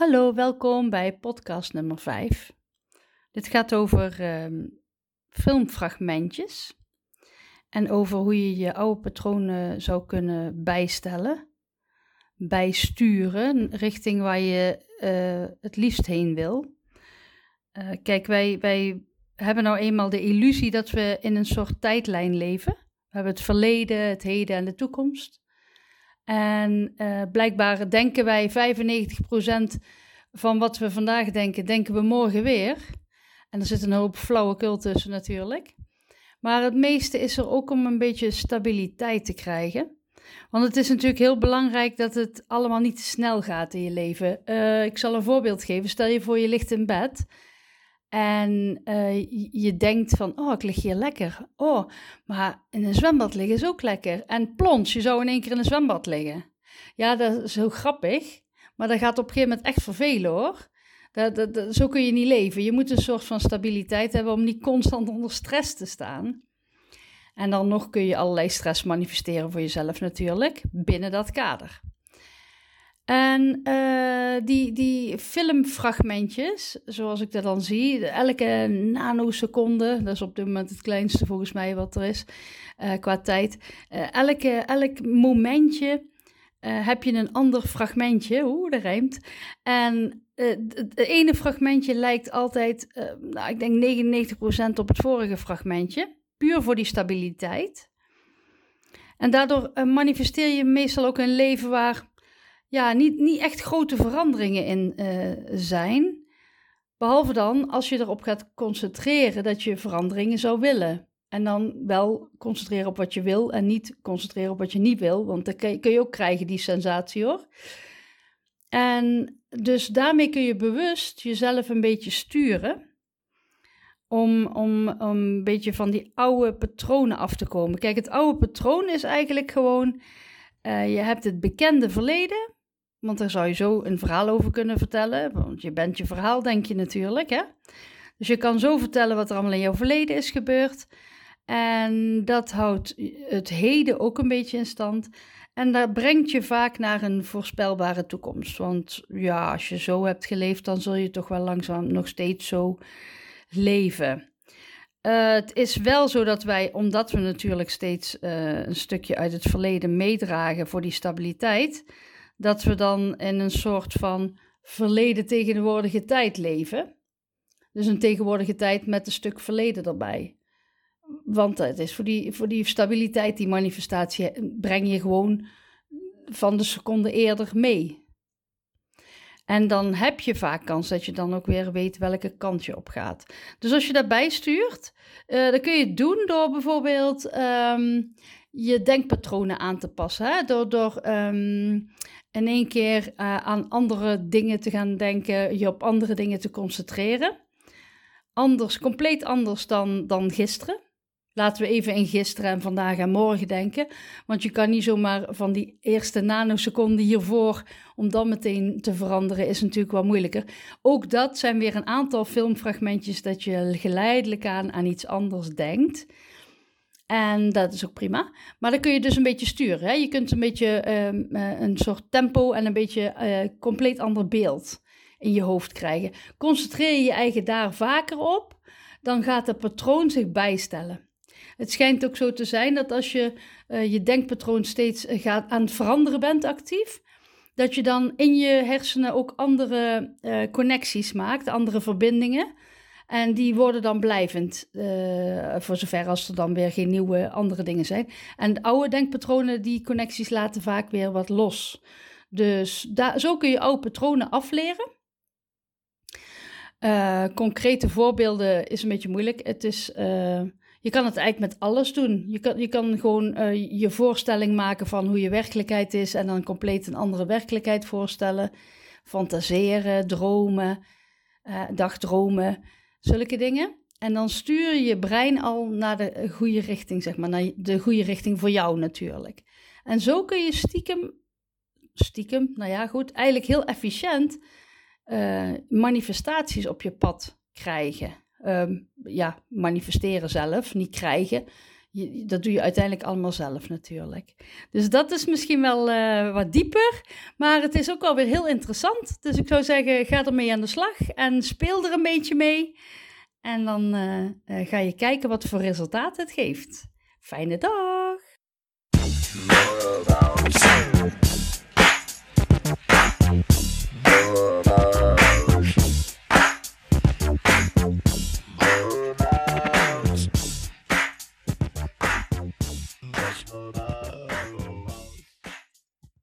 Hallo, welkom bij podcast nummer 5. Dit gaat over ehm, filmfragmentjes en over hoe je je oude patronen zou kunnen bijstellen, bijsturen richting waar je uh, het liefst heen wil. Uh, kijk, wij, wij hebben nou eenmaal de illusie dat we in een soort tijdlijn leven. We hebben het verleden, het heden en de toekomst. En uh, blijkbaar denken wij 95% van wat we vandaag denken, denken we morgen weer. En er zit een hoop flauwekul tussen natuurlijk. Maar het meeste is er ook om een beetje stabiliteit te krijgen. Want het is natuurlijk heel belangrijk dat het allemaal niet te snel gaat in je leven. Uh, ik zal een voorbeeld geven. Stel je voor je ligt in bed en uh, je denkt van, oh, ik lig hier lekker. Oh, maar in een zwembad liggen is ook lekker. En plons, je zou in één keer in een zwembad liggen. Ja, dat is heel grappig. Maar dat gaat op een gegeven moment echt vervelen hoor. Dat, dat, zo kun je niet leven. Je moet een soort van stabiliteit hebben om niet constant onder stress te staan. En dan nog kun je allerlei stress manifesteren voor jezelf natuurlijk, binnen dat kader. En uh, die, die filmfragmentjes, zoals ik dat dan zie, elke nanoseconde, dat is op dit moment het kleinste volgens mij wat er is uh, qua tijd. Uh, elke, elk momentje heb je een ander fragmentje, hoe dat rijmt. En het ene fragmentje lijkt altijd, nou, ik denk 99% op het vorige fragmentje, puur voor die stabiliteit. En daardoor manifesteer je meestal ook een leven waar ja, niet, niet echt grote veranderingen in uh, zijn. Behalve dan als je erop gaat concentreren dat je veranderingen zou willen. En dan wel concentreren op wat je wil en niet concentreren op wat je niet wil. Want dan kun je ook krijgen die sensatie hoor. En dus daarmee kun je bewust jezelf een beetje sturen. Om, om, om een beetje van die oude patronen af te komen. Kijk, het oude patroon is eigenlijk gewoon. Uh, je hebt het bekende verleden. Want daar zou je zo een verhaal over kunnen vertellen. Want je bent je verhaal, denk je natuurlijk. Hè? Dus je kan zo vertellen wat er allemaal in jouw verleden is gebeurd. En dat houdt het heden ook een beetje in stand. En dat brengt je vaak naar een voorspelbare toekomst. Want ja, als je zo hebt geleefd, dan zul je toch wel langzaam nog steeds zo leven. Uh, het is wel zo dat wij, omdat we natuurlijk steeds uh, een stukje uit het verleden meedragen voor die stabiliteit, dat we dan in een soort van verleden tegenwoordige tijd leven. Dus een tegenwoordige tijd met een stuk verleden erbij. Want het is voor die, voor die stabiliteit, die manifestatie, breng je gewoon van de seconde eerder mee. En dan heb je vaak kans dat je dan ook weer weet welke kant je op gaat. Dus als je daarbij stuurt, uh, dan kun je het doen door bijvoorbeeld um, je denkpatronen aan te passen. Hè? Door, door um, in één keer uh, aan andere dingen te gaan denken, je op andere dingen te concentreren. Anders, compleet anders dan, dan gisteren. Laten we even in gisteren en vandaag en morgen denken. Want je kan niet zomaar van die eerste nanoseconde hiervoor, om dan meteen te veranderen, is natuurlijk wel moeilijker. Ook dat zijn weer een aantal filmfragmentjes dat je geleidelijk aan aan iets anders denkt. En dat is ook prima. Maar dan kun je dus een beetje sturen. Hè? Je kunt een beetje um, uh, een soort tempo en een beetje uh, compleet ander beeld in je hoofd krijgen. Concentreer je je eigen daar vaker op, dan gaat het patroon zich bijstellen. Het schijnt ook zo te zijn dat als je uh, je denkpatroon steeds gaat aan het veranderen bent actief, dat je dan in je hersenen ook andere connecties maakt, andere verbindingen. En die worden dan blijvend, voor zover als er dan weer geen nieuwe andere dingen zijn. En de oude denkpatronen, die connecties laten vaak weer wat los. Dus daar, zo kun je oude patronen afleren. Concrete voorbeelden is een beetje moeilijk. Het is, je kan het eigenlijk met alles doen. Je kan, je kan gewoon uh, je voorstelling maken van hoe je werkelijkheid is en dan compleet een andere werkelijkheid voorstellen. Fantaseren, dromen, dagdromen zulke dingen. En dan stuur je je brein al naar de goede richting, zeg maar, naar de goede richting voor jou natuurlijk. En zo kun je stiekem stiekem, nou ja, goed, eigenlijk heel efficiënt uh, manifestaties op je pad krijgen. Um, ja, manifesteren zelf, niet krijgen. Dat doe je uiteindelijk allemaal zelf natuurlijk. Dus dat is misschien wel uh, wat dieper, maar het is ook wel weer heel interessant. Dus ik zou zeggen, ga ermee aan de slag en speel er een beetje mee. En dan uh, uh, ga je kijken wat voor resultaat het geeft. Fijne dag!